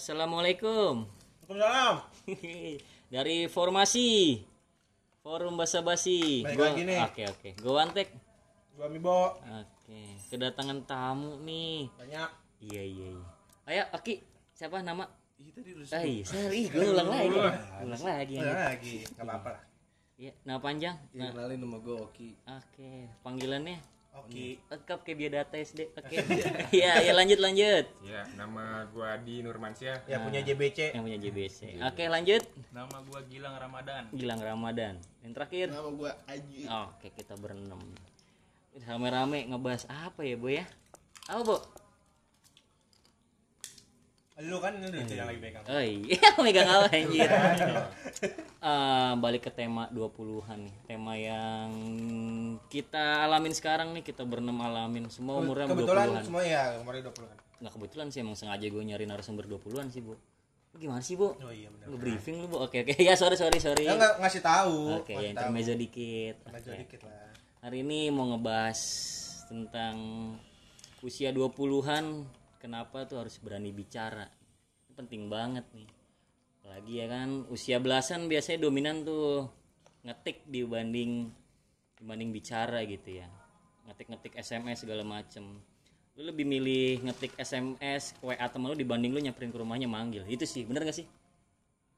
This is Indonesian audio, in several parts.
Assalamualaikum. Waalaikumsalam. Dari formasi Forum Basa Basi. Baik Gua- lagi nih. Oke oke. Gua Antek. Gua Mibo. Oke. Kedatangan tamu nih. Banyak. Iya iya. iya. Ayo Aki. Siapa nama? Iya tadi udah Ah, iya, sorry, gue ulang lagi. Ulang lagi. Ada lagi. Enggak apa-apa lah. Iya, nama panjang. Ya, Nah, kenalin nama gue Oki. oke. Panggilannya Oke. lengkap kayak biodata SD. Oke. Iya, ya lanjut lanjut. Ya, nama gua Adi Nurmansyah. Yang punya JBC. Yang punya JBC. Oke, lanjut. Nama gua Gilang Ramadan. Gilang Ramadan. Yang terakhir. Nama gue Aji. Oke, kita berenam. Rame-rame ngebahas apa ya, Bu ya? Apa, Bu? Lu kan ini udah yang lagi pegang. Oh iya, megang apa anjir? Eh, balik ke tema 20-an nih. Tema yang kita alamin sekarang nih, kita berenam alamin. Semua umurnya Kebetulan 20-an. semua ya umurnya 20 kan. Nggak kebetulan sih, emang sengaja gue nyari narasumber 20-an sih, Bu. Lu Gimana sih, Bu? Oh iya benar. Nge-briefing lu, Bu. Oke, oke. Ya, sorry, sorry, sorry. Ya enggak ngasih tahu. Oke, ya intermezzo dikit. Intermezzo Oke. dikit lah. Hari ini mau ngebahas tentang usia 20-an kenapa tuh harus berani bicara. Penting banget nih. Apalagi ya kan usia belasan biasanya dominan tuh ngetik dibanding dibanding bicara gitu ya. Ngetik-ngetik SMS segala macem Lu lebih milih ngetik SMS WA temen lu dibanding lu nyamperin ke rumahnya manggil. Itu sih, bener gak sih?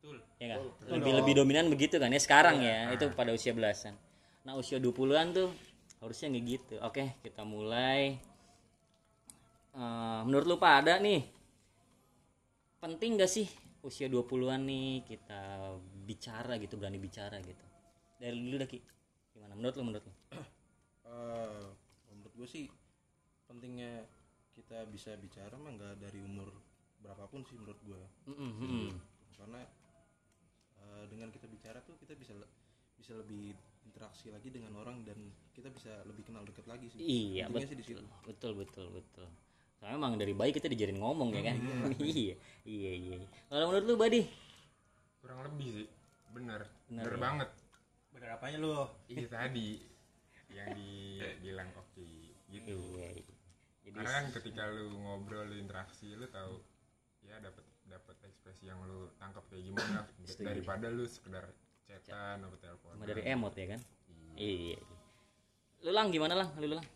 Betul. ya kan lebih lebih dominan begitu kan ya sekarang ya itu pada usia belasan nah usia 20-an tuh harusnya nggak gitu oke kita mulai Eh, menurut lu pada nih penting gak sih usia 20-an nih kita bicara gitu berani bicara gitu dari dulu Ki gimana menurut lu menurut lu Eh, menurut gue sih pentingnya kita bisa bicara mah nggak dari umur berapapun sih menurut gue. Mm-mm, mm-mm. Karena eh, dengan kita bicara tuh kita bisa le- bisa lebih interaksi lagi dengan orang dan kita bisa lebih kenal dekat lagi sih. iya betul sih di situ. betul betul betul Soalnya emang dari bayi kita dijarin ngomong ya kan iya iya iya kalau menurut lu Badi Kurang lebih sih. Bener. Bener Bener, ya? banget. Bener apanya lu? Iya tadi yang dibilang Oki gitu. iya iya jadi Karena kan ketika lu ngobrol, lu interaksi, lu tahu ya dapat dapat ekspresi yang lu tangkap kayak gimana daripada lu sekedar chatan atau telepon. Cuma dari emot ya kan iya iya. lu lang gimana lang lu lang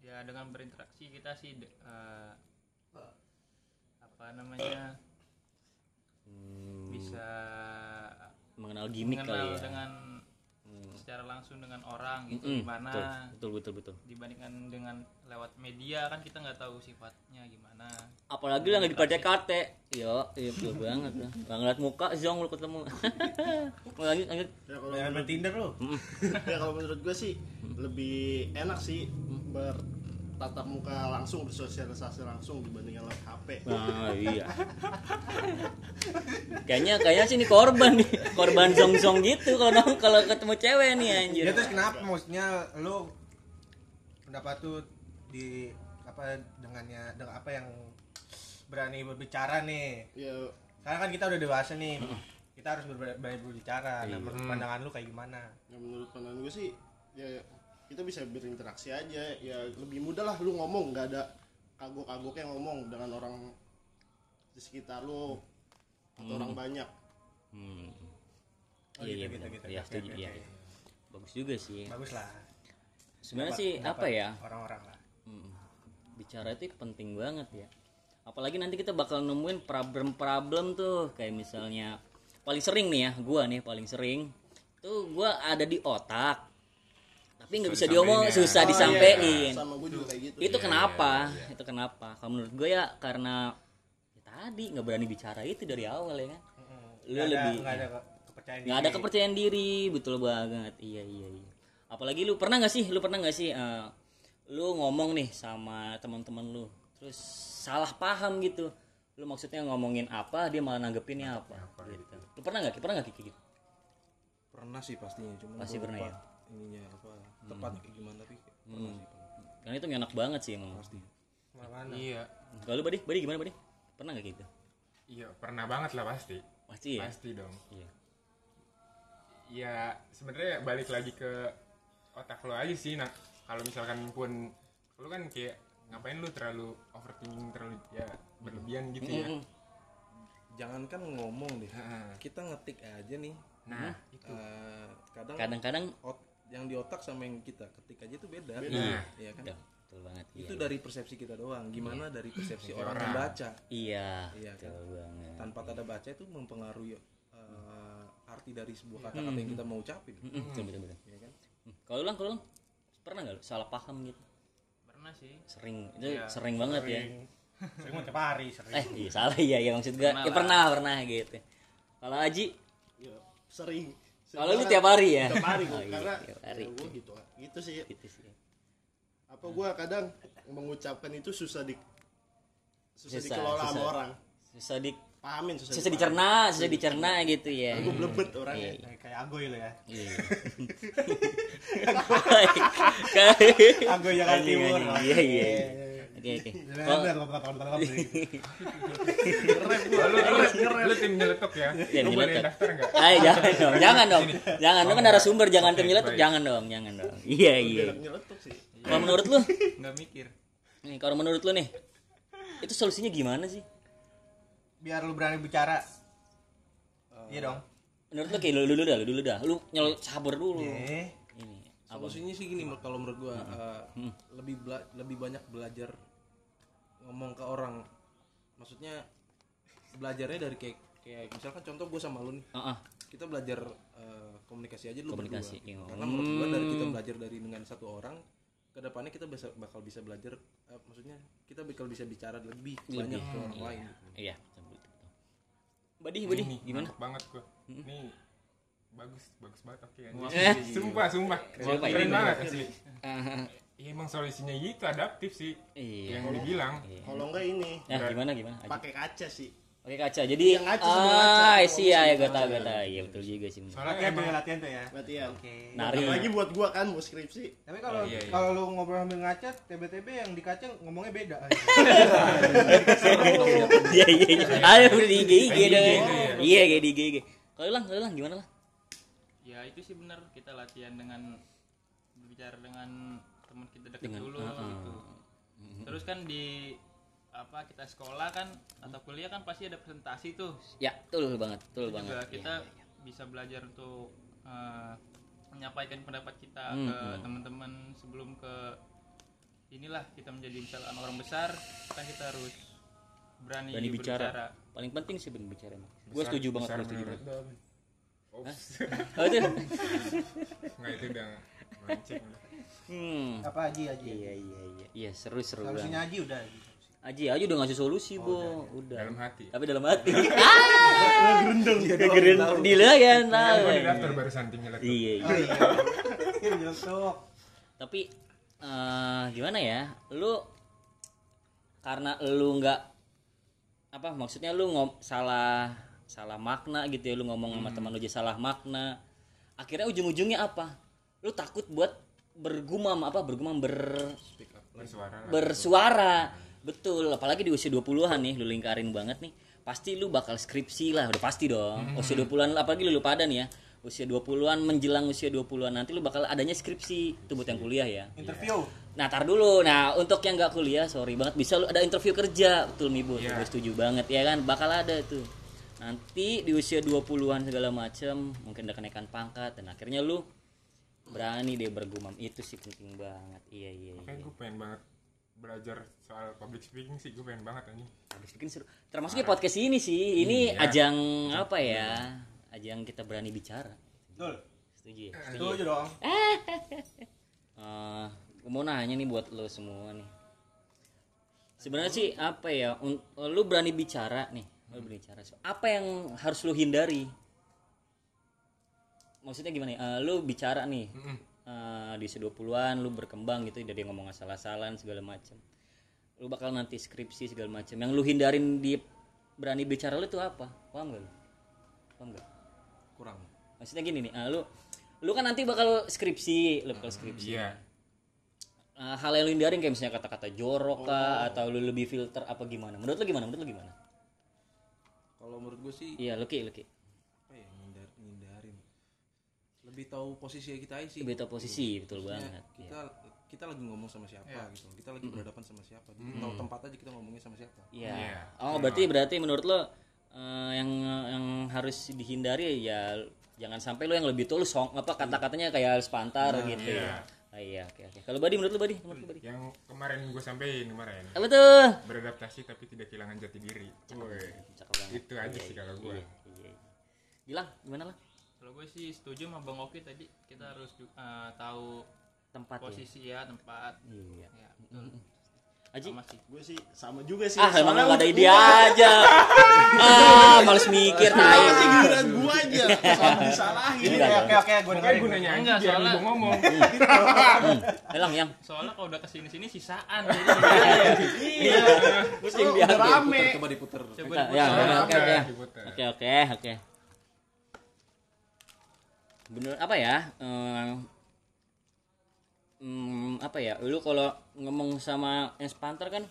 Ya dengan berinteraksi kita sih de- eh, apa namanya Hmm, bisa mengenal gimmick mengenal kali ya dengan. Secara langsung dengan orang gitu Mm-mm, gimana? betul, betul betul betul. Dibandingkan dengan lewat media kan kita nggak tahu sifatnya gimana. apalagi lah nggak di PDKT yo iya betul banget lah. Nggak ngeliat muka zong lu ketemu. Lanjut lanjut. Ya kalau main Tinder lu. ya kalau menurut gue sih lebih enak sih bertatap muka langsung bersosialisasi langsung dibandingkan lewat HP. nah iya kayaknya kayaknya sih ini korban nih korban zong zong gitu kalau kalau ketemu cewek nih anjir Ya terus kenapa maksudnya lu pendapat tuh di apa dengannya dengan apa yang berani berbicara nih. Ya Karena kan kita udah dewasa nih. Kita harus berani berbicara. Iya. Nah, menurut pandangan lu kayak gimana? yang menurut pandangan gue sih ya kita bisa berinteraksi aja ya lebih mudah lah lu ngomong nggak ada kagok-kagoknya ngomong dengan orang di sekitar lu atau orang banyak hmm. Oh, iya iya gitu, gitu, iya gitu. iya oke. iya. bagus juga sih Bagus lah. sebenarnya sih dapat apa ya Orang-orang lah. Mm. bicara itu penting banget ya apalagi nanti kita bakal nemuin problem-problem tuh kayak misalnya paling sering nih ya gua nih paling sering tuh gua ada di otak tapi nggak bisa diomong ya. susah Oh, iya, disampein. Sama gue juga kayak gitu. Itu Iya, kenapa? iya, iya. itu kenapa? Kalau menurut gue ya karena ya tadi nggak berani bicara itu dari awal ya kan? Lu Nggak ada- lebih nggak ada ke- kepercayaan nggak ada diri. kepercayaan diri betul banget. Iya iya iya. Apalagi lu pernah nggak sih lu pernah nggak sih eh, lu ngomong nih sama teman-teman lu terus salah paham gitu. Lu maksudnya ngomongin apa dia malah nanggepinnya apa, gitu. lu pernah nggak pernah nggak kayak gitu? Pernah sih pastinya, cuma Pasti pernah ya? Ininya apa tepatnya kayak gimana tapi pernah sih pernah. karena itu nggak enak banget sih emang Pasti. Mana-mana. Iya. kalau badi badi gimana badi pernah nggak gitu Iya, pernah banget lah pasti. pasti ya Pasti dong. iya Ya, sebenarnya balik lagi ke otak lo aja sih. Nah, kalau misalkan pun lu kan kayak ngapain lu terlalu overthinking terlalu ya berlebihan gitu ya. Mm-mm. jangankan ngomong deh Heeh. kita ngetik aja nih nah eh, kadang kadang-kadang ot- yang di otak sama yang kita. Ketik aja itu beda. Iya. Iya kan? Betul, betul banget itu iya. dari persepsi kita doang. Gimana dari persepsi orang yang baca? Iya Iya, betul banget. Tanpa tanda baca itu mempengaruhi eh, arti dari sebuah kata-kata yang kita mau ucapin. Mm-mm, betul betul betul. Ya kan? Hmm. kalau lang kalau pernah nggak lu? Salah paham gitu? Pernah sih. Sering. Itu sering banget ya. sering. Mau tiap hari sering. Eh iya salah. Iya ya maksud gua. Pernah ya pernah pernah gitu. Kalau Aji? Ya, sering kalau lu tiap hari ya tiap hari Oh, gua. iya, karena tiap hari ya, gua gitu gitu sih gitu sih apa gua kadang mengucapkan itu susah di susah, Susah, dikelola sama susah. orang susah di pahamin susah, susah dicerna susah dicerna gitu ya gua blebet orangnya Iya. kayak agoy lo ya Iya. agoy yang Anjing, timur. Iya iya. Oke oke. Oh, lu, tim nyeletuk ya. Lu boleh daftar Ay, jangan dong, jangan dong. Jangan lu kan narasumber, jangan tim Oke, nyeletuk, jangan dong, jangan dong. Iya iya. Kalau menurut lu, nggak mikir. Nih kalau menurut lu nih, itu solusinya gimana sih? biar lu berani bicara. Iya dong. Menurut lu kayak lu dulu dah, lu dulu dah. Lu nyel sabar dulu. Ini solusinya sih gini kalau menurut gua eh, lebih bela- lebih banyak belajar ngomong ke orang maksudnya belajarnya dari kayak kayak misalkan contoh gua sama lu nih Heeh. kita belajar eh, komunikasi aja dulu Komunikasi, berdua. iya. karena menurut gua dari kita belajar dari dengan satu orang ke depannya kita bisa bakal bisa belajar eh, maksudnya kita bakal bisa bicara lebih, banyak ke orang lain Iya, betul betul. betul. Badi, Badi, Nih, gimana? banget gua nih bagus bagus banget oke anjing. sumpah sumpah keren ini? banget asli Ah, ya, emang solusinya gitu adaptif sih Iya. yang dibilang kalau enggak ini Ya, gimana gimana? Pakai kaca sih Oke kaca. Jadi Yang ngaca ngaca. ah, sih ya, ya gue tahu, ngaca. gue tahu. Iya betul juga sih. soalnya latihan tuh emang ya latihan tuh ya latihan oke Nari. lagi buat gua kan mau skripsi tapi kalau Iya, iya. kalau lu ngobrol sambil ngaca TB-TB yang di kaca ngomongnya beda Iya iya. iya. Ayo di IG IG dong. iya. Iya kayak di IG IG. Kalau lang, kalau lang gimana lah? ya itu sih benar kita latihan dengan berbicara dengan teman kita dekat Dengan- dulu uh-uh. gitu terus kan di apa kita sekolah kan atau kuliah kan pasti ada presentasi tuh Ya, betul banget, betul banget. juga kita iya. bisa belajar untuk eh, menyampaikan pendapat kita Hmm, ke hmm. teman-teman sebelum ke inilah kita menjadi misalkan orang besar kan kita harus berani, Berani bicara. berbicara. Paling penting sih berbicara emang. Gue setuju banget, besar gue setuju banget. Oh itu. nggak itu udah mancing udah. Hmm. apa aji aji Iya iya iya. Iya seru seru solusinya aji udah Aji aja udah ngasih solusi, Bo. Udah. dalam hati Tapi dalam hati. ah. Dila ya, tahu. gue di daftar barusan tim nyeletuk Iya iya. oh iya tapi eh gimana ya lu karena lu nggak apa maksudnya lu ngom salah salah makna gitu ya lu ngomong sama teman lu jadi salah makna akhirnya ujung-ujungnya apa lu takut buat bergumam apa bergumam ber bersuara lah. bersuara. Betul apalagi di usia 20-an nih lu lingkarin banget nih pasti lu bakal skripsi lah udah pasti dong. Usia 20-an apalagi lu, lu pada nih ya usia 20-an menjelang usia 20-an nanti lu bakal adanya skripsi itu buat yang kuliah ya. Interview. Nah tar dulu. Nah untuk yang nggak kuliah sorry banget bisa lu ada interview kerja. Betul Mibu Iya. gue setuju banget ya kan? Bakal ada tuh. Nanti di usia 20-an segala macem mungkin ada kenaikan pangkat dan akhirnya lu berani deh bergumam. Itu sih penting banget. Iya iya iya. makanya gue pengen banget belajar soal public speaking sih. Gue pengen banget anjing. Habis bikin seru. Termasuk ya podcast ini sih. Ini Iya. ajang apa ya? ajang kita berani bicara. Betul. Setuju ya? Setuju. dong. Eh, gue mau nanya nih buat lo semua nih. Sebenarnya sih apa ya? Lu berani bicara nih. Lu berani bicara. Apa yang harus lu hindari maksudnya gimana ya? Eh, lu bicara nih eh, di usia 20-an lu berkembang gitu dari ngomong asal-asalan segala macam lu bakal nanti skripsi segala macam yang lu hindarin di berani bicara lu itu apa? Paham gak lu? Paham gak kurang. Maksudnya gini nih ah, lu lu kan nanti bakal skripsi lu bakal skripsi. iya. Ah, hal yang lu hindarin kayak misalnya kata-kata jorok kah atau lu lebih filter apa gimana? Menurut lu gimana? Menurut lu gimana? Kalau menurut gue sih iya lu ki lu ki apa ya ngindar, ngindarin lebih tahu posisi kita aja sih beta posisi betul Maksudnya banget Iya. kita kita lagi ngomong sama siapa gitu kita lagi berhadapan sama siapa Jadi tahu tempat aja kita ngomongnya sama siapa iya Iya. oh berarti berarti menurut lo eh, yang yang harus dihindari ya jangan sampai lu yang lebih tua lu song apa kata-katanya kayak spantar gitu ya. Ah, iya, oke oke. Kalau Badi menurut lu Badi? Menurut lu Badi? yang kemarin gue sampein kemarin Apa tuh? beradaptasi tapi tidak kehilangan jati diri Woi, Cakep banget. itu aja sih kalau gue Iya, iya. Bilang gimana lah? Kalau gue sih setuju sama Bang Oki tadi kita harus ju- eh, tahu Tempat ya. posisi ya tempat. Iya. Ya, betul. Aji? Sama sih. gue sih sama juga sih Ah, emang Soalnya gak ada ide gua- aja. ah, males mikir tai. sih giliran gua aja selalu disalahin Oke oke oke gue gue nanya aja Enggak, biar soalnya- ngomong Elang yang. Soalnya kalau udah ke sini sini sisaan. iya Pusing Lu dia. udah rame coba diputer Coba Ya, diputar. ya, oke. Oke oke oke. Bener apa ya? Eh, hmm, apa ya? Lu kalau ngomong sama yang spanter kan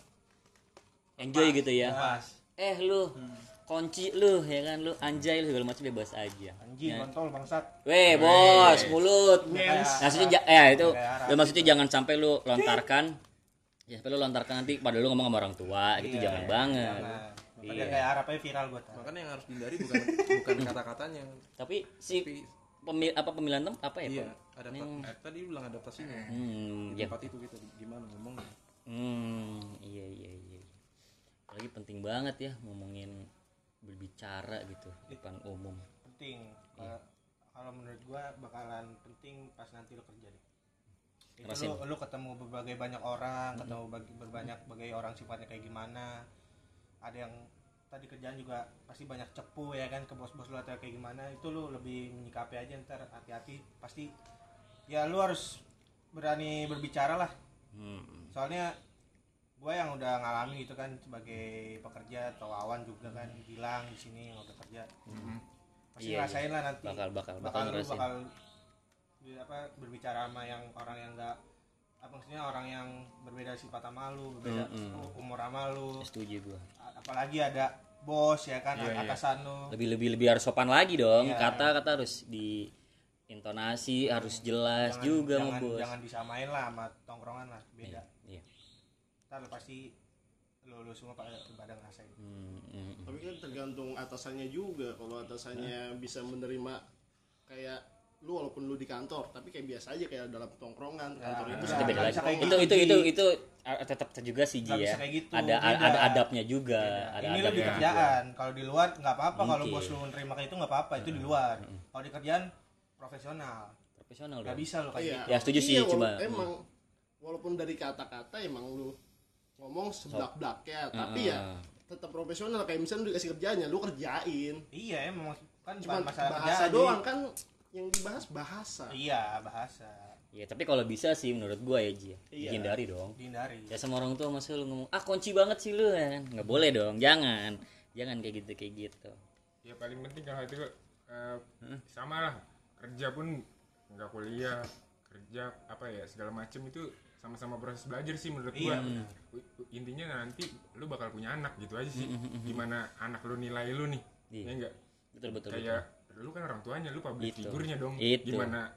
enjoy gitu ya. Pas. Eh lu kunci lu ya kan lu anjay lu segala macam bebas aja. anjing Ya. kontol bangsat Weh bos, mulut. Ngens. Maksudnya ja- ya itu, Kayak Arab ya, maksudnya jangan sampai lu lontarkan. Ya sampai lu lontarkan nanti pada lu ngomong sama orang tua gitu Iya, jangan banget. jangan. Makanya Iya. kayak Arab aja viral gue makanya yang harus dihindari bukan bukan kata-katanya Tapi si tapi pemil apa pemilihan tem apa ya? iya ada Yang- tadi lu bilang adaptasinya Hmm, di ya. tempat itu gitu gimana ngomongnya Hmm, iya iya iya. Lagi penting banget ya ngomongin berbicara gitu depan umum. penting Iya. Kalau- menurut gua bakalan penting pas nanti lo kerja deh itu Ngerasain. lu, lu ketemu berbagai banyak orang ketemu bagi, berbanyak bagai orang sifatnya kayak gimana ada yang tadi kerjaan juga pasti banyak cepu ya kan ke bos-bos lu atau kayak gimana itu lu lebih menyikapi aja ntar hati-hati. Pasti ya lu harus berani berbicara lah. Hmm. soalnya gue yang udah ngalamin gitu kan sebagai pekerja atau awan juga kan bilang di sini yang udah kerja pasti Iya, rasain lah nanti. Bakal bakal bakal bakal lu bakal apa berbicara sama yang orang yang enggak maksudnya orang yang berbeda sifat sama lu berbeda Mm-mm. umur sama lu Setuju gua. Apalagi ada bos ya kan Iya, iya. atasan lu Lebih lebih lebih harus sopan lagi dong. Iya. Kata-kata harus di intonasi harus jelas jangan, juga sama jangan, bos. jangan disamain lah sama tongkrongan lah beda Iya. ntar lu pasti lu, lu semua pada, pada ngerasain Hmm, hmm, hmm. tapi kan tergantung atasannya juga kalau atasannya bisa menerima kayak lu walaupun lu di kantor tapi kayak biasa aja kayak dalam tongkrongan kantor itu Nah, Itu beda lagi. Itu gitu, itu itu itu ah, tetap juga sih Ji ya. gitu, Ada beda. ada adabnya juga, ada ini lebih kerjaan. Kalau di luar nggak apa-apa. Kalau bos lu nerima kayak itu nggak apa-apa. Itu di luar. Kalau di kerjaan profesional. Profesional nggak bisa lo kayak Iya. gitu. Ya, setuju sih, wala- coba. emang walaupun dari kata-kata emang lu ngomong seblak-blaknya tapi ya Ah. tetap profesional. Kayak misalnya lu dikasih kerjanya lu kerjain. Iya emang kan cuma bahasa kerjaan, doang kan yang dibahas bahasa iya bahasa Ya, tapi kalau bisa sih menurut gua ya Ji. ya. Iya. Dihindari dong. dihindari Ya sama orang tua masa lu ngomong, "Ah, kunci banget sih lu." ya kan. Nggak boleh dong. Jangan. Jangan kayak gitu kayak gitu. ya paling penting kalau itu eh, sama lah kerja pun nggak kuliah kerja apa ya segala macem itu sama-sama proses belajar sih menurut Iya, gua u- intinya nanti lu bakal punya anak gitu aja sih gimana anak lu nilai lu nih Iya. ya enggak Betul betul betul. Lu kan orang tuanya lu public Itu. figurnya dong Itu. gimana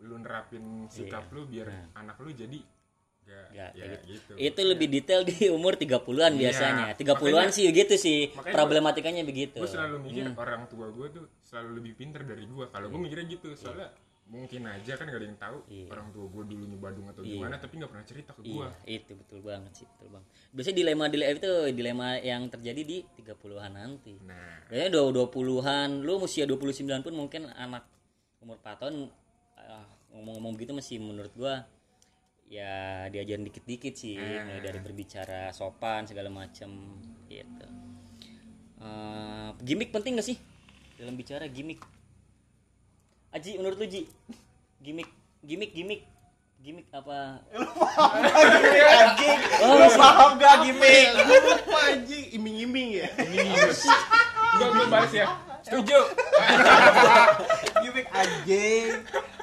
lu nerapin sikap Iya. lu biar Nah. anak lu jadi gak, Ya, ya kayak gitu, Itu lebih detail di umur 30-an Iya. biasanya. 30-an Makanya- sih gitu sih. Problematikanya begitu. gue selalu mikir Hmm. orang tua gue tuh selalu lebih pinter dari gue kalau gue mikirnya gitu soalnya mungkin aja kan gak ada yang tahu Iya. orang tua gue dulunya Badung atau Iya. gimana tapi nggak pernah cerita ke gue Iya, itu betul banget sih, betul banget. Biasanya dilema dilema itu dilema yang terjadi di 30-an nanti. nah Biasanya udah 20-an, lu usia 29 pun mungkin anak umur 4 tahun ah, ngomong-ngomong begitu masih menurut gua ya diajarin dikit-dikit sih mulai dari berbicara sopan segala macam gitu. Eh, gimmick penting gak sih dalam bicara gimmick? Aji menurut lu Ji? Gimmick gimmick gimmick. Gimmick apa? Anjing Oh, lu paham gak gimmick? Gue lupa anjing iming-iming ya? Gue gue bahas ya. Setuju. Gimmick anjing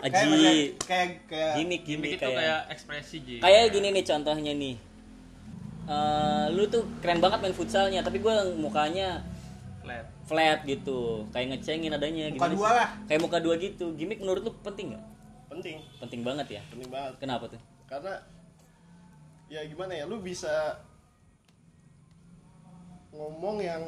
Aji. kayak kayak gimmick Gimmick gimmick itu kayak. kayak ekspresi Ji. kayak gini nih contohnya nih. Eh, lu tuh keren banget main futsalnya tapi gue mukanya flat. flat gitu kayak ngecengin adanya muka Gimana dua sih? lah kayak muka dua gitu gimmick menurut lu penting nggak penting penting banget ya penting banget kenapa tuh karena ya gimana ya lu bisa ngomong yang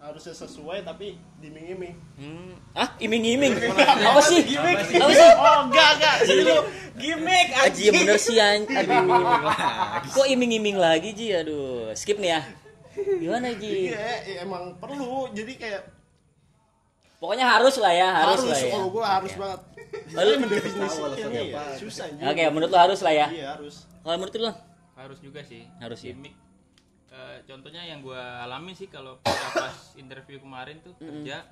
harusnya sesuai tapi diming-iming Hmm. Ah, iming-iming. Apa sih? Apa sih? Oh enggak enggak, Jadi lu gimmick Aji bener sih Aduh lagi. Kok iming-iming lagi Ji? Aduh, skip nih ya. Gimana Ji? iya ya, emang perlu. Jadi kayak Pokoknya harus lah ya, harus, harus, lah ya. kalau gue harus banget. Oh, lu- mendefinisikan iya, susah Oke, menurut lu harus lah ya. iya harus. Kalau menurut lu? harus juga sih. Harus ya? gimmick Eh, contohnya yang gua alami sih kalau pas interview kemarin tuh kerja.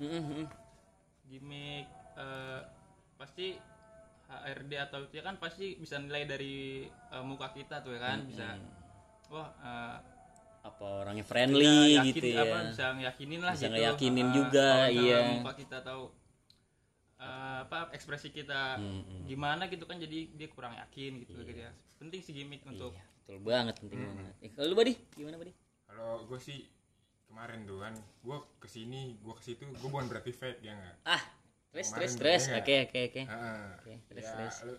Gimmick eh, pasti HRD atau ya kan pasti bisa nilai dari eh, muka kita tuh ya kan bisa wah eh, Apa orangnya friendly yakin, gitu apa, ya. bisa ngeyakinin lah Bisa gitu ngeyakinin Eh, juga, kalau misalnya iya. muka kita tahu eh, apa ekspresi kita Hmm, gimana gitu kan jadi dia kurang yakin gitu gitu ya penting sih gimmick untuk Iya, betul banget penting banget. Eh, kalau lu Badi, gimana Badi? Kalau gue sih kemarin tuh kan, gue ke sini, gue ke situ, gue bukan berarti fake ya nggak. Ah, stress stress stress. iya. Oke, oke, oke. Heeh. Oke, terus, ya, terus. lu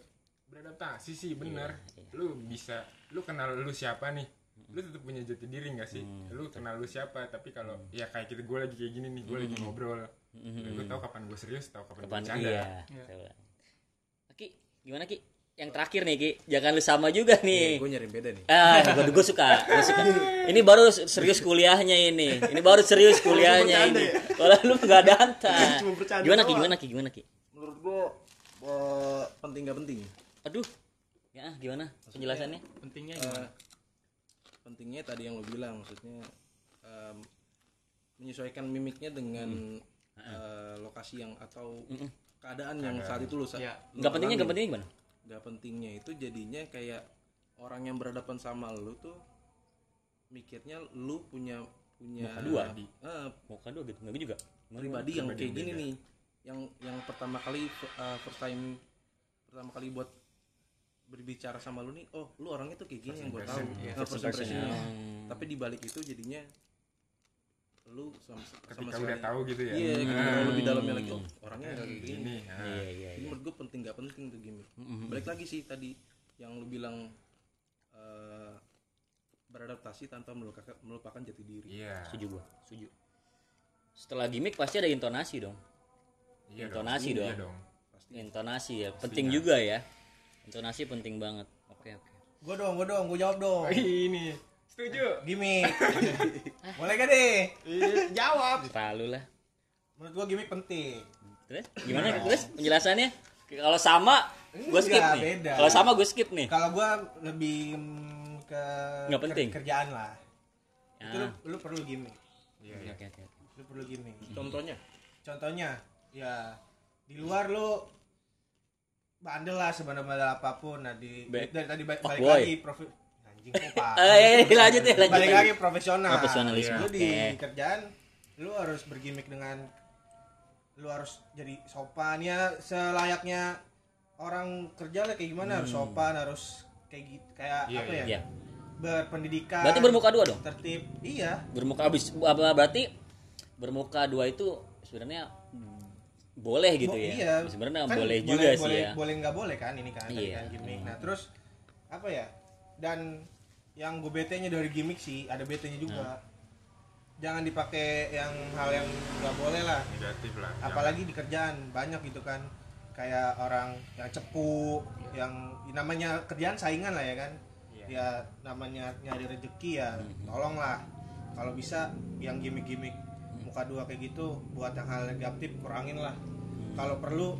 beradaptasi sih bener. Iya, Lu bisa, lu kenal lu siapa nih? Lu tetap punya jati diri nggak sih? Hmm, lu kenal lu siapa? Tapi kalau ya kayak kita gue lagi kayak gini nih, gue lagi ngobrol. Dan gue tahu kapan gue serius, tahu kapan, Hmm, Kapan gue bercanda. iya. betul. Ki, gimana Ki? Yang terakhir nih Ki, jangan lu sama juga nih. gue nyari beda nih Ah, gue, gue suka, gue suka. Ini baru serius kuliahnya ini. Ini baru serius kuliahnya ini. Kalau lu nggak danta. Cuma bercanda Gimana Ki? Gimana Ki? Gimana Ki? menurut gue eh, penting gak penting Aduh. Ya, gimana penjelasannya? pentingnya gimana pentingnya tadi yang lo bilang maksudnya em, menyesuaikan mimiknya dengan eh, lokasi yang atau keadaan yang saat itu lo sa- Ya. lo Nggak pentingnya, nggak pentingnya gimana? Nggak pentingnya. Itu jadinya kayak orang yang berhadapan sama lu tuh mikirnya lu punya punya Muka dua. Eh, Mau kado gitu, nggak juga. pribadi yang kayak gini nih. Yang yang pertama kali uh, first time pertama kali buat berbicara sama lu nih oh lu orangnya tuh kayak gini yang gue tahu impression, Nah, first impressionnya. Hmm. tapi di balik itu jadinya lu sama, Ketika sama udah sekali- tahu gitu ya. iya gitu, Ah, kalau lebih dalamnya lagi oh orangnya nggak kayak gini Ini, ah. Iya, iya, ini iya. menurut gue penting gak penting tuh gimmick balik lagi sih tadi yang lu bilang eh, beradaptasi tanpa melupakan melupakan jati diri Iya. Setuju gua, setuju. Setelah gimmick pasti ada intonasi dong. Iya Intonasi dong. dong. Iya dong. Intonasi ya, penting juga ya. Intonasi penting banget. Oke, oke. Gue dong, gue dong, gue jawab dong. Ini setuju. Gimmick. Boleh gak deh? Jawab. Terlalu lah. Menurut gue gimmick penting. Terus gimana terus penjelasannya? Kalau sama gue skip Enggak, nih. Kalau sama gue skip nih. Kalau gue lebih ke Nggak penting. ker- kerjaan lah. Itu lu, Ya. lu perlu gimmick. Iya, Oke, iya. oke, oke. Lu perlu gimmick. contohnya Contohnya, ya di luar lu bandel lah sebenarnya apa pun. Nah di Be- dari tadi balik boy. lagi profi anjing kok pak. Eh, lanjut ya, lanjut. balik lagi profesional. Profesionalisme, Lu di oke. kerjaan lu harus bergimmick dengan lu harus jadi sopan ya selayaknya orang kerja lah kayak gimana harus sopan harus kayak gitu kayak Iya, apa ya Hmm. Iya. berpendidikan Berarti bermuka dua dong. tertib iya Bermuka habis apa berarti bermuka dua itu sebenarnya boleh gitu Bo- ya. iya Sebenarnya Kan boleh juga sih boleh, ya. boleh nggak boleh kan ini kan Iya. kan gimmick nah terus apa ya dan yang gue bete nya dari gimmick sih ada bete nya juga Nah. jangan dipakai yang hal yang nggak boleh lah Negatif lah. apalagi di kerjaan banyak gitu kan kayak orang yang cepu yang namanya kerjaan saingan lah ya kan ya namanya nyari rezeki ya tolonglah kalau bisa yang gimmick-gimmick muka dua kayak gitu buat yang hal negatif kurangin lah. Kalau perlu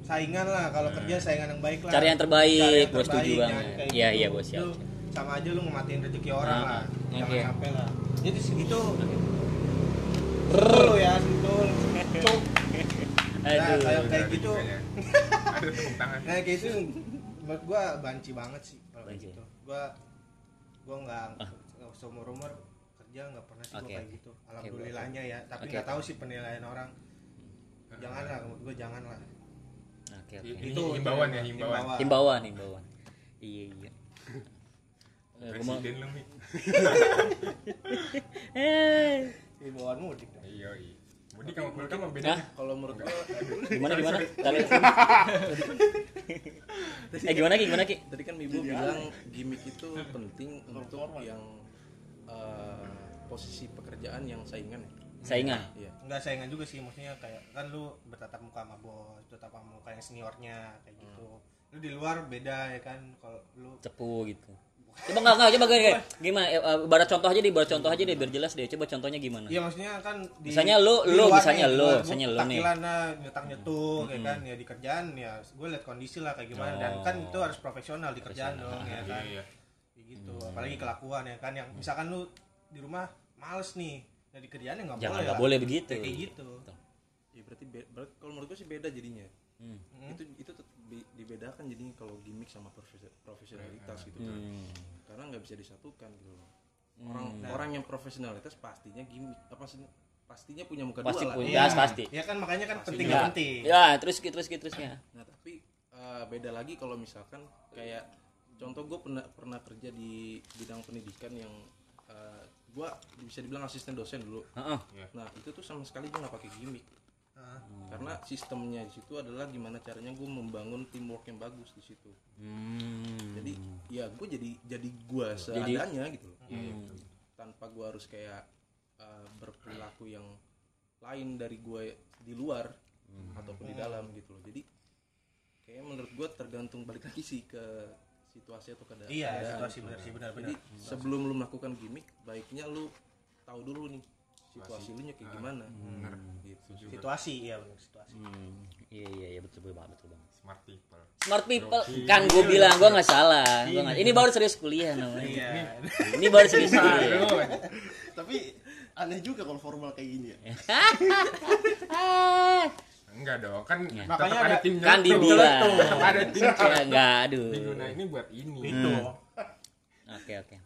saingan lah. Kalau kerja saingan yang baik lah. Cari yang terbaik, Cari yang gua setuju banget. kayak Iya, gitu. iya, bos, siap. sama aja lu ngematiin rezeki orang Ah, lah. jangan oke. sampai lah. Itu itu sentul ya sentul cuk. Nah kayak kayak gitu. Ada tepuk tangan. nah kayak itu menurut gua banci banget sih kalau kayak gitu. Gua gua nggak nggak seumur umur kerja nggak pernah sih Oke, gua kayak gitu alhamdulillahnya ya tapi nggak oke. tahu sih penilaian orang jangan lah menurut gua jangan lah Oke, oke. Ini Itu himbauan ya, himbauan. himbauan. Himbauan. Iya, iya. Eh, Presiden lu, Mi. Eh, himbauan mudik dong. Iya, iya. Mudik sama kulkas mah beda. Kalau menurut gua Gimana gimana? Tadi- eh gimana Ki? Gimana Ki? tadi kan ibu bilang gimmick itu penting untuk yang eh, posisi pekerjaan yang saingan ya? Saingan? Iya. Nggak saingan juga sih maksudnya kayak kan lu bertatap muka sama bos bertatap muka yang seniornya kayak gitu. Lu di luar beda ya kan kalau lu cepu gitu. Coba nggak nggak coba kayak gimana? Eh, eh, ibarat contoh aja deh ibarat contoh aja deh biar jelas deh. Coba contohnya gimana? Iya maksudnya kan di, Misalnya lu- di lu, luar misalnya nih, di lu, luar misalnya lu nih. takilan lah, nyetak nyetuk ya kan ya di kerjaan ya gue liat kondisi lah kayak gimana. Dan kan itu harus profesional di kerjaan dong ya kan. iya. Kayak gitu apalagi kelakuan ya kan yang misalkan lu di rumah males nih ya di kerjaan ya nggak jangan boleh nggak lah. boleh begitu kayak gitu Ya berarti, be- berarti kalau menurut gue sih beda jadinya. Hmm. Itu itu dibedakan jadinya kalau gimmick sama profesi- profesionalitas gitu kan. Hmm. Karena nggak bisa disatukan gitu loh. Orang orang yang profesionalitas pastinya gimmick apa sih pastinya punya muka pasti dua lah. punya Iya. pasti ya kan makanya kan penting ya, nggak penting ya terus gitu terus gitu terusnya Nah tapi eh, beda lagi kalau misalkan kayak contoh gue pernah pernah kerja di bidang pendidikan yang eh, gue bisa dibilang asisten dosen dulu. Heeh. Nah itu tuh sama sekali gue nggak pakai gimmick Ah. karena sistemnya di situ adalah gimana caranya gue membangun teamwork yang bagus di situ. Hmm. Jadi ya gue jadi jadi gue seadanya gitu loh. Hmm. Tanpa gue harus kayak eh, berperilaku yang lain dari gue di luar ataupun di dalam gitu loh. Jadi kayak menurut gue tergantung balik lagi sih ke situasi atau keadaan. iya keadaan. situasi benar sih benar. Jadi benar. sebelum lu melakukan gimmick, baiknya lu tahu dulu nih situasi lu nya kayak gimana. Gitu. situasi iya benar situasi. Hmm. iya iya iya betul betul banget betul banget. Smart people. Smart people. kan gue bilang gue nggak salah. Gua nggak- ini baru serius kuliah namanya. Iya. Ini baru serius kuliah. Aduh, Tapi aneh juga kalau formal kayak gini ya. enggak dong kan Makanya tetap ada ada- timnya kan tuh. dibilang. Tetap ada tim ya enggak aduh. Diguna ini buat ini. Itu. Oke oke.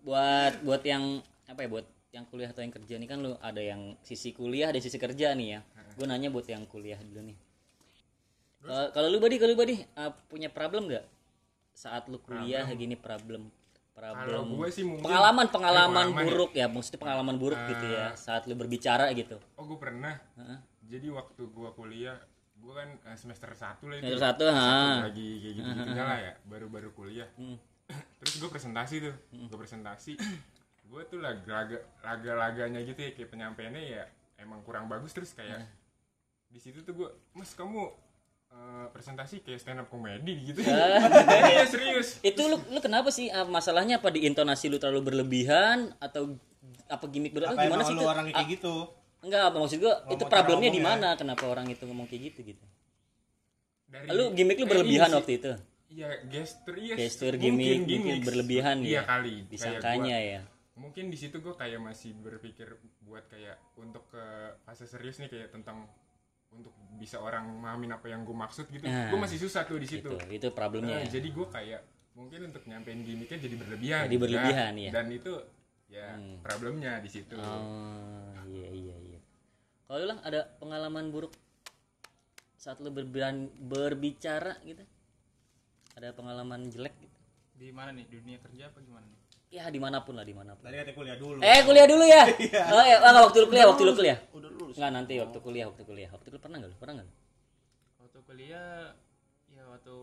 Buat buat yang apa ya buat yang kuliah atau yang kerja nih kan lu ada yang sisi kuliah ada sisi kerja nih ya. Gue nanya buat yang kuliah dulu nih. Kalau- Kalau lu badi kalau lu badi uh, punya problem nggak? Saat lu kuliah gini problem problem. Gue sih mungkin- pengalaman Eh, pengalaman pengalaman buruk ya maksudnya pengalaman buruk gitu ya saat lu berbicara gitu. oh gue pernah. Heeh. Jadi waktu gue kuliah gue kan eh, semester satu lah itu. Semester satu, ha. lagi kayak gitu gitu lah ya baru-baru kuliah. Hmm. terus gue presentasi tuh gue presentasi. Gue tuh laga laga laga laganya gitu ya kayak penyampaiannya ya emang kurang bagus. Terus kayak Hmm. di situ tuh gue mas kamu eh, presentasi kayak stand up comedy gitu. Ah. iya serius. Itu lu lu kenapa sih? Ah, masalahnya apa di intonasi lu terlalu berlebihan atau apa gimmick berlebihan apa gimana sih lu itu? orangnya kayak gitu Enggak, apa maksud gua itu problemnya di ngomong mana? Kenapa orang itu ngomong kayak gitu gitu? Dari- Lu gimmick lu berlebihan waktu itu. Iya, gesture iya. Gestur gimmick mungkin gimmick. berlebihan iya ya. kali. Disangkanya gua- ya. Mungkin di situ gue kayak masih berpikir buat kayak untuk ke fase serius nih kayak tentang untuk bisa orang memahamin apa yang gue maksud gitu. Nah, gue masih susah tuh di situ. Itu itu problemnya. Nah, ya. jadi gue kayak mungkin untuk nyampein gimmicknya jadi berlebihan. Jadi berlebihan, Nah, iya. Dan itu ya problemnya di situ. Oh, iya iya iya. Kalau lu lah ada pengalaman buruk saat lu berbicara, berbicara gitu? Ada pengalaman jelek gitu? di mana nih dunia kerja apa gimana nih Ya di mana pun lah di mana pun. tadi katanya kuliah dulu Eh kuliah dulu ya. Oh ya, enggak, waktu lu kuliah, waktu lu kuliah. Udah lulus. Enggak nanti waktu kuliah, waktu kuliah. Waktu lu pernah enggak lu? Pernah enggak? waktu kuliah ya waktu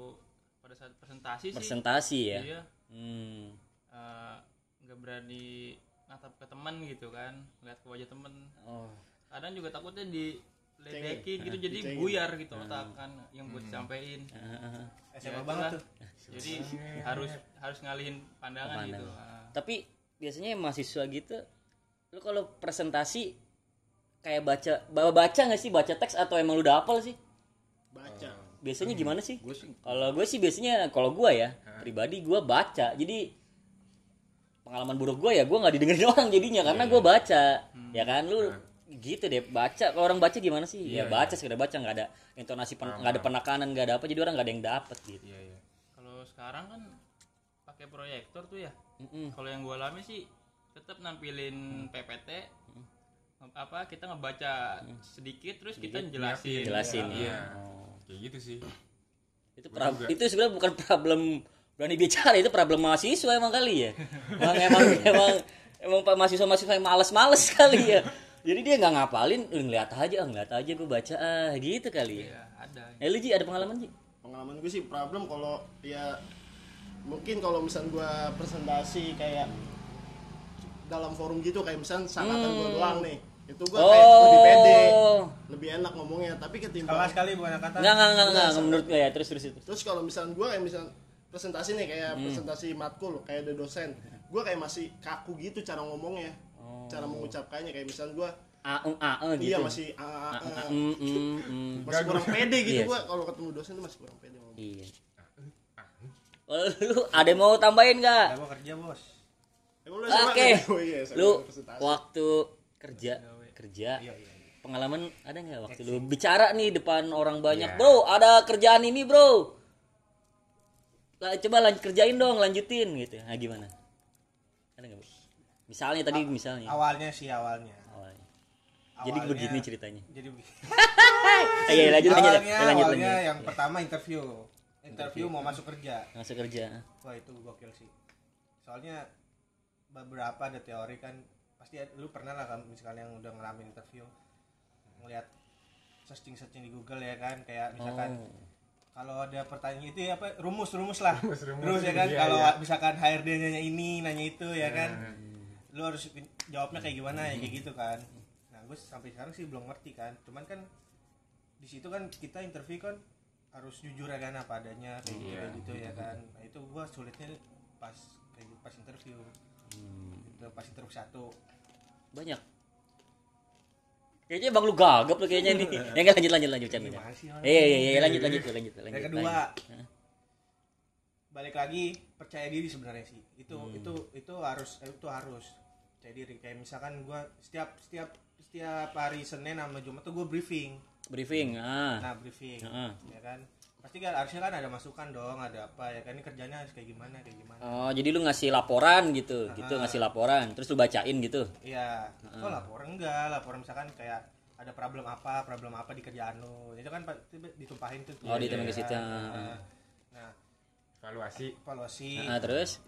pada saat presentasi sih Presentasi ya. iya Hmm. eh, nggak berani natap ke teman gitu kan ngeliat ke wajah temen Oh. Kadang juga takutnya diledekin gitu jadi Dicengin. buyar gitu otak kan yang buat disampaikan Ah, SMA Ya, banget itulah. tuh jadi harus harus ngalihin pandangan gitu Ah. Tapi biasanya mahasiswa gitu, lu kalau presentasi kayak baca bawa baca nggak sih baca teks atau emang lu udah hafal sih? Baca. Biasanya gimana sih? Gue sih Kalau gue sih biasanya kalau gue ya pribadi gue baca. Jadi pengalaman buruk gue ya gue nggak didengerin orang jadinya karena gue baca. Ya kan lu gitu deh baca. Kalau orang baca gimana sih? Ya baca sekedar baca nggak ada intonasi pen- nggak ada penekanan nggak ada apa jadi orang nggak ada yang dapet gitu. Iya, iya. kalau sekarang kan pakai proyektor tuh ya. Mm-mm. kalau yang gue alami sih tetap nampilin PPT apa kita ngebaca sedikit terus kita jelasin. jelasin Iya. ya Kayak gitu sih. itu prob- itu sebenarnya bukan problem berani bicara itu problem mahasiswa emang kali ya. Emang emang emang emang pak mahasiswa mahasiswa yang males-males kali ya jadi dia nggak ngapalin "Eh, ngeliat aja ah, ngeliat aja gue baca ah gitu kali ya Iya, ada eh lu Ji, ada pengalaman Ji? Pengalaman gue sih problem kalau ya mungkin kalau misal gue presentasi kayak dalam forum gitu kayak misalnya sanatan gue Hmm. doang nih itu gue kayak lebih pede Oh. lebih enak ngomongnya tapi ketimbang Kelas kali bukan kata. Enggak, enggak, enggak, enggak, menurut gue ya, terus terus itu. terus kalau misalnya gue kayak misalnya presentasi nih kayak Hmm. presentasi matkul kayak ada dosen gue kayak masih kaku gitu cara ngomongnya Oh. cara mengucapkannya kayak misalnya gue A, E, A, E gitu. iya masih ah, ah, A, mm, mm. masih kurang pede gitu Iya. gue kalau ketemu dosen tuh masih kurang pede. Iya. Lu ada yang mau tambahin nggak? Ya, gua kerja bos. Oke. Oh iya, Lu waktu kerja kerja Iya iya. pengalaman ada nggak waktu lu bicara nih depan orang banyak, bro? Ada kerjaan ini, bro. Lah, coba lanjut kerjain dong, lanjutin gitu. Nah, gimana? Misalnya tadi misalnya. Awalnya sih awalnya. Awalnya. Jadi Awalnya- begini ceritanya. Jadi begini. Eh, iya, lanjut lanjut. awalnya, Eh, lanjut awalnya lanjut. yang pertama interview. Interview mau masuk kerja. Masuk kerja. Wah itu gokil sih. Soalnya beberapa ada teori kan pasti ada- lu pernah lah kan misalnya yang udah ngalamin interview ngelihat searching searching di Google ya kan kayak misalkan Oh. kalau ada pertanyaan itu ya apa rumus rumus lah Rumus-rumus, rumus ya kan iya, kalau iya. misalkan HRD nanya ini nanya itu ya kan lu harus jawabnya kayak gimana ya kayak gitu kan. Nah gue sampai sekarang sih belum ngerti kan. Cuman kan di situ kan kita interview kan harus jujur ya kan apa adanya kayak gitu, kayak gitu ya kan. Nah itu gue sulitnya pas kayak gitu, pas interview. Itu pas interview satu. Banyak. Kayaknya bang lu gagap lu kayaknya nih. ya enggak lanjut lanjut lanjut sih, Mas? Iya iya iya lanjut lanjut lanjut lanjut. yang kedua. Balik lagi percaya diri sebenarnya sih. Itu itu itu harus eh, itu harus percaya diri kayak misalkan gua setiap setiap setiap hari Senin sama Jumat tuh gue briefing briefing. Ah. nah briefing Heeh. ya kan pasti kan harusnya kan ada masukan dong ada apa ya kan ini kerjanya harus kayak gimana kayak gimana Oh, jadi lu ngasih laporan gitu, gitu ngasih laporan, terus lu bacain gitu. iya kok laporan enggak laporan misalkan kayak ada problem apa problem apa di kerjaan lu itu kan pasti ditumpahin tuh Oh, ditumpahin ke ya situ. kan? Nah, nah evaluasi evaluasi Nah, terus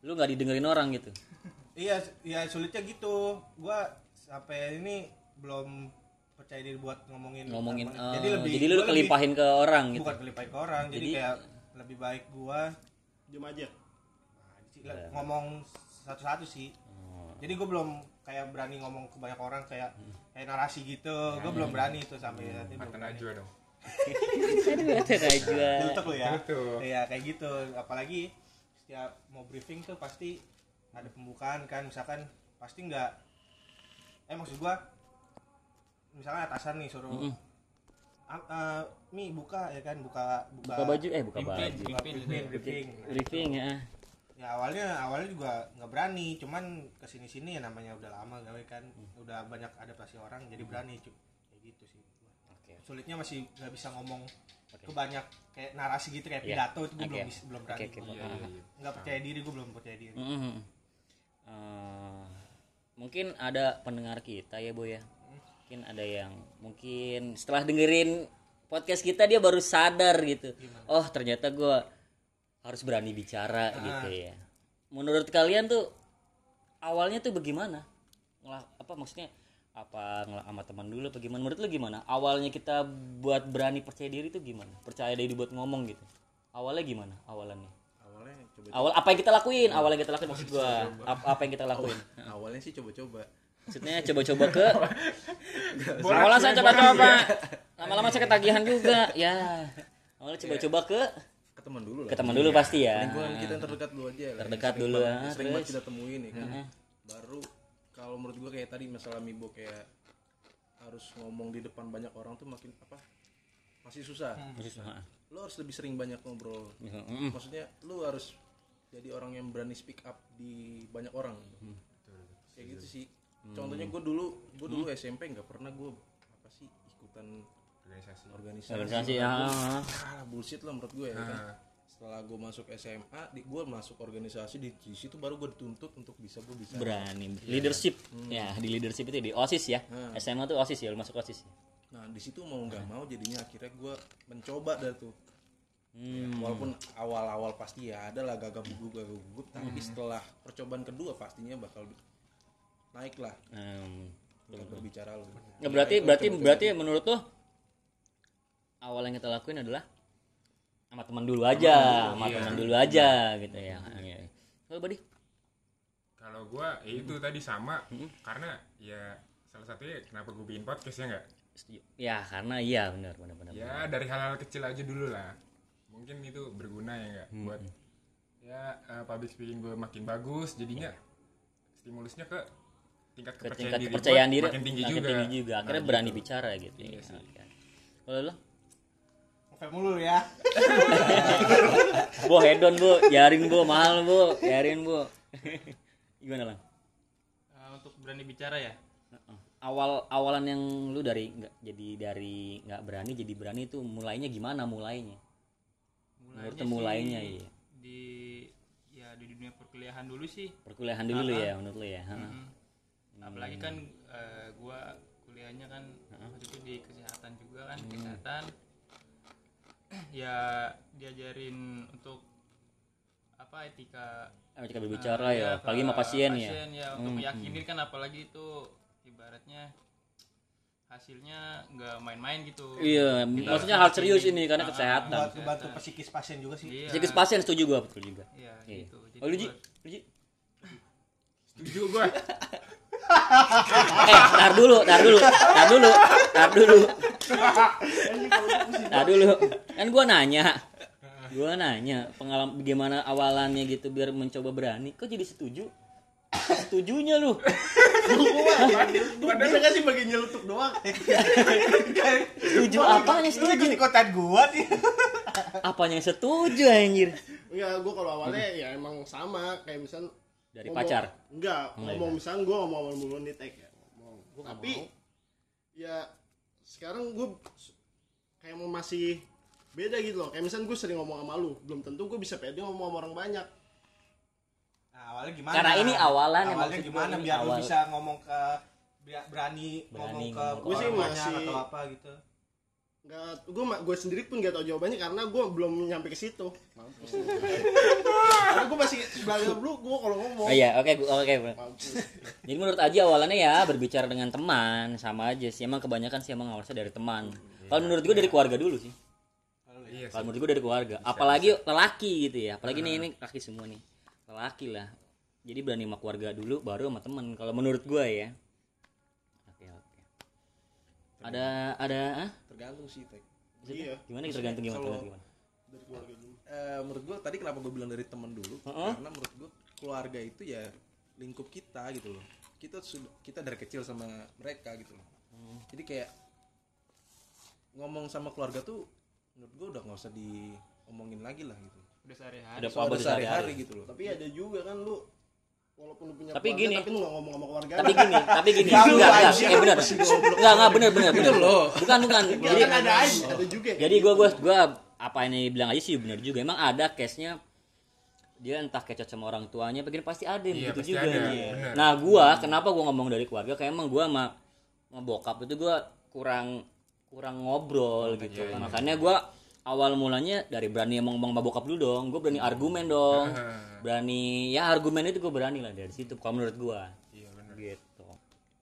lu nggak didengerin orang gitu. Iya, iya sulitnya gitu. Gua sampai ini belum percaya diri buat ngomongin Ngomongin oh, jadi lebih jadi lu lebih- kelimpahin ke orang gitu. bukan kelimpahin ke orang. Jadi, Jadi- kayak lebih baik gua Diem aja. nah, ngomong satu-satu sih. Oh. Jadi gua belum kayak berani ngomong ke banyak orang kayak Hmm. kayak narasi gitu. Gua belum berani itu sampai nanti belum najwa dong Aduh, ada aja. Lu ya. Iya, kayak gitu. Apalagi setiap mau briefing tuh pasti ada pembukaan kan, misalkan pasti nggak eh maksud gua misalkan atasan nih suruh Mm-mm. "Ah, eh, mi buka ya kan buka buka, Buka baju eh buka baju. briefing, briefing. Briefing ya. ya awalnya awalnya juga nggak berani cuman ke sini sini ya namanya udah lama gawe kan udah banyak adaptasi orang jadi berani cu kayak gitu sih Oke. sulitnya masih nggak bisa ngomong ke banyak kayak narasi gitu kayak Iya. pidato itu gue Oke. belum belum berani iya iya nggak percaya diri gue belum percaya diri Mm-mm. Eh, mungkin ada pendengar kita ya boy ya. Mungkin ada yang mungkin setelah dengerin podcast kita dia baru sadar gitu. Oh ternyata gua harus berani bicara gitu ya. Menurut kalian tuh awalnya tuh bagaimana? Ngelah, apa maksudnya? Apa ngelah sama teman dulu apa gimana? Menurut lu gimana? Awalnya kita buat berani percaya diri tuh gimana? Percaya diri buat ngomong gitu. Awalnya gimana? Awalannya coba awal apa yang kita lakuin? Awal yang kita lakuin maksud gua. Apa, apa yang kita lakuin? Awalnya sih coba-coba. Maksudnya coba-coba ke awalnya saya coba-coba. lama-lama saya ketagihan juga. Ya. Awalnya coba-coba ke ke teman dulu lah. Ke teman dulu pasti ya. Lingkungan kita yang terdekat dulu aja lah. Terdekat Sering dulu, banget- sering banget kita temuin ya kan? Baru kalau menurut gua kayak tadi masalah mibo kayak harus ngomong di depan banyak orang tuh makin apa masih susah. Maksud- ha. lo harus lebih sering banyak ngobrol. Maksudnya lu harus jadi orang yang berani speak up di banyak orang. Kayak gitu sih. Contohnya gue dulu gue dulu SMP nggak pernah gue apa sih ikutan organisasi. organisasi. Organisasi ya. ah bullshit lah menurut gue ya kan. Nah, setelah gue masuk SMA di gue masuk organisasi di, di situ baru gue dituntut untuk bisa gue bisa. Berani. Leadership. Ya di leadership itu di osis ya. Hmm. SMA tuh osis ya lu masuk osis ya? nah di situ mau nggak mau jadinya akhirnya gue mencoba dah tuh hmm. walaupun awal-awal pasti ya ada lah gagap gugup gagap gugup tapi setelah percobaan kedua pastinya bakal naik lah. Hmm. dengan berbicara lo Nggak, berarti berarti berarti menurut tuh awal yang kita lakuin adalah sama teman dulu aja sama teman dulu aja gitu ya. Iya. Kalau Badi kalau gua ya itu tadi sama karena ya salah satunya kenapa gue bikin podcast ya nggak? Setuju. ya karena iya benar benar benar. Ya dari hal-hal kecil aja dulu lah mungkin itu berguna ya nggak buat ya eh, public speaking gue makin bagus jadinya stimulusnya ke tingkat ke kepercayaan tingkat diri kepercayaan diri makin tinggi makin juga. tinggi juga. Akhirnya Nah, berani gitu. bicara gitu Iya ya. sih. Kalau lo mulu ya. Bu hedon bu jaring bu mahal bu jaring bu gimana lang? Eh, untuk berani bicara ya? Awal awalan yang lu dari nggak jadi dari nggak berani jadi berani itu mulainya gimana mulainya menurut sih mulainya iya. di ya di dunia perkuliahan dulu sih. Perkuliahan dulu lu ya menurut lu ya Ha. Mm. apalagi kan eh, gua kuliahnya kan waktu itu di kesehatan juga kan Hmm. kesehatan. Ya diajarin untuk apa etika. Ketika berbicara eh, ya ke apalagi sama pasien, ya. ya untuk Hmm, kan apalagi itu ibaratnya hasilnya nggak main-main gitu. Iya Kita maksudnya hal serius ini. karena Ah, kesehatan. bantu bantu psikis pasien juga sih. Iya. Psikis pasien setuju gua betul juga. Iya Iya. gitu. Jadi oh lu Ji? gua- Lu, Ji? setuju gue eh tar dulu tar dulu tar dulu tar dulu. Tar dulu. Kan gua nanya. Gua nanya pengalaman gimana awalannya gitu biar mencoba berani. Kok jadi setuju setujunya lu. Gue bisa gak sih bagian nyelutuk doang? setuju apanya Lu setuju? ikut ikutan gua sih. Apanya yang setuju anjir? Enggak, gue kalau awalnya ya emang sama. Kayak misal dari ngomong- pacar? Enggak, Enggak, ngomong misalnya gue ngomong sama mulu nih tag ya ngomong. Tapi ya sekarang gue kayak mau masih beda gitu loh. Kayak misalnya gue sering ngomong sama lu, belum tentu gue bisa pede ngomong sama orang banyak. Awalnya gimana? Karena ini awalan yang awalnya gimana? ini biar lu awal. bisa ngomong ke biar berani, Berani ngomong ke ngomong ke Gua sih masih- atau apa gitu. Enggak, gue gue sendiri pun gak tau jawabannya karena gue belum nyampe ke situ. Mampus. karena gue masih belajar dulu gue kalau ngomong. oh iya oke gua- oke bro. Mampus. jadi menurut Aji awalannya ya berbicara dengan teman sama aja sih. Emang kebanyakan sih emang awalnya dari teman. Kalau menurut gue dari keluarga dulu sih. Iya kalau menurut gue dari keluarga. Apalagi lelaki gitu ya. Apalagi nih ini laki semua nih lelaki lah. Jadi berani sama keluarga dulu baru sama temen kalau menurut gue ya. Oke oke. Ada ada ah? tergantung sih tag Iya, gimana tergantung gimana, Kalau- tergantung gimana dari keluarga dulu. Eh, menurut gua tadi kenapa gue bilang dari teman dulu? Heeh. karena menurut gua keluarga itu ya lingkup kita gitu loh. Kita sudah kita dari kecil sama mereka gitu loh. Jadi kayak ngomong sama keluarga tuh menurut gua udah nggak usah diomongin lagi lah gitu udah sehari-hari. Udah apa sehari-hari. gitu loh. Tapi ada juga kan lu walaupun lu punya Tapi keluarga, gini. tapi lu gak ngomong sama keluarga. tapi gini tapi gini. Enggak enggak. eh benar. Enggak enggak benar benar benar. Loh. bukan bukan. Jadi kan ada aja, ada juga. jadi gue gue gue apa ini bilang aja sih benar juga. Emang ada case nya dia entah kecot sama orang tuanya begini pasti ada yang Iya, begitu pasti juga ada, bener. nah gua kenapa gua ngomong dari keluarga? Kayak emang gua sama, sama bokap itu gua kurang kurang ngobrol gitu. iya, iya. makanya gua awal mulanya dari berani emang ngomong sama bokap dulu dong. Gua berani argumen dong. Berani ya argumen itu gua berani lah dari situ kalau menurut gua. Iya benar gitu.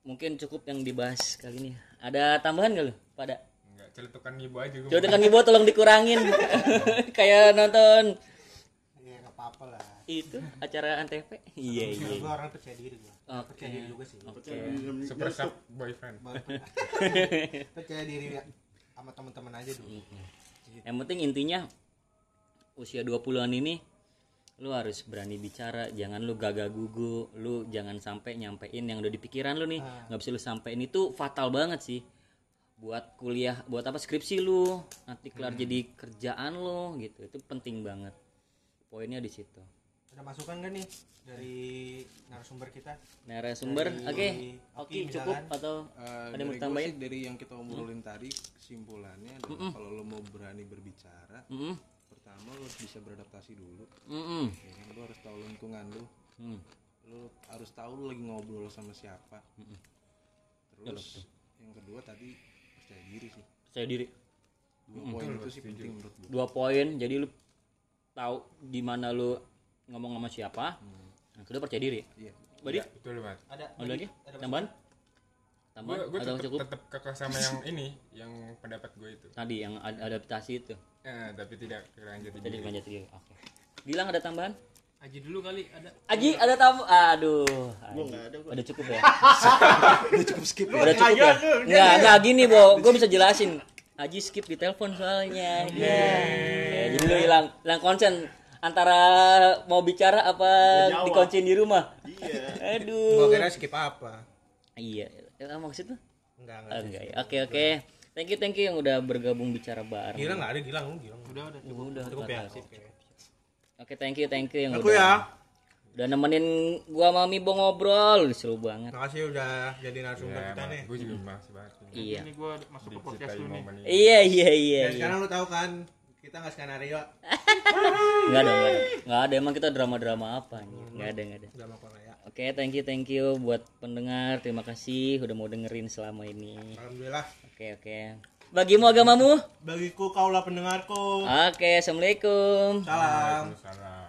Mungkin cukup yang dibahas kali ini. Ada tambahan gak lu pada? Nggak celetukan ibu aja gue Coba dengan ibu tolong dikurangin. Kayak nonton. Ya nggak apa-apa lah. Itu acara antv? Iya iya. gue orang percaya diri gue Oke. percaya diri juga sih. Oke. Super sub boyfriend. Percaya diri ya sama teman-teman aja dulu yang penting intinya usia 20-an ini lu harus berani bicara jangan lu gagah gugu lu jangan sampai nyampein yang udah di pikiran lu nih. Nggak bisa lu sampein. Itu fatal banget sih. Buat kuliah buat apa skripsi lu nanti kelar jadi kerjaan lu gitu. Itu penting banget. Poinnya di situ ada masukan gak nih dari narasumber kita? Narasumber Dari oke. Oki oke cukup misalkan. atau Eh, ada yang tambahin dari yang kita obrolin tadi kesimpulannya adalah kalau lo mau berani berbicara Mm-mm. pertama lo harus bisa beradaptasi dulu. Mm-mm. ya kan? lo harus tahu lingkungan lo. Hmm. lo harus tahu lo lagi ngobrol sama siapa. Terus yang kedua tadi percaya diri sih. Percaya diri. Dua poin itu sih penting menurut gue dua poin jadi lu tahu di mana lu ngomong sama siapa yang kedua percaya diri iya Badi betul banget ada ada lagi ada tambahan tambahan gue atau tetap cukup tetap kekeh sama yang ini yang pendapat gue itu tadi yang ad- adaptasi itu eh, tapi tidak keranjat jadi lanjut diri oke bilang ada tambahan Aji dulu kali ada. Aji ada tamu. Aduh. Gua ada gua. Udah cukup ya? Udah cukup skip ya. Udah cukup ya? Enggak, enggak gini, Bo. Gue bisa jelasin. Aji skip di telepon soalnya. Iya. Oke, jadi lu hilang hilang konsen antara mau bicara apa dikunciin di rumah. Iya. Gua Aduh. kira skip apa? Iya. Ya, maksud lu? Enggak, enggak. Enggak ya. Oke, oke. Thank you, thank you yang udah bergabung bicara bareng. Gila enggak ada Gilang, lu Gilang. Udah udah. Udah, Cukup ya. oke. Oke. Oke, thank you, thank you yang Aku udah ya. udah nemenin gua sama Mibo ngobrol, seru banget. Makasih udah jadi narasumber Ya, kita nih. gue juga makasih banget. Iya. Ini gua masuk ke podcast lu nih. Iya, iya, iya. Iya. sekarang lu tahu kan kita nggak skenario Enggak ada, enggak ada. Enggak ada emang kita drama-drama apa nih? Enggak ada, enggak ada. drama Korea. Oke, thank you, thank you buat pendengar. Terima kasih udah mau dengerin selama ini. Alhamdulillah. Oke, oke. Bagimu agamamu? Bagiku kaulah pendengarku. Oke, assalamualaikum. Salam. Waalaikumsalam.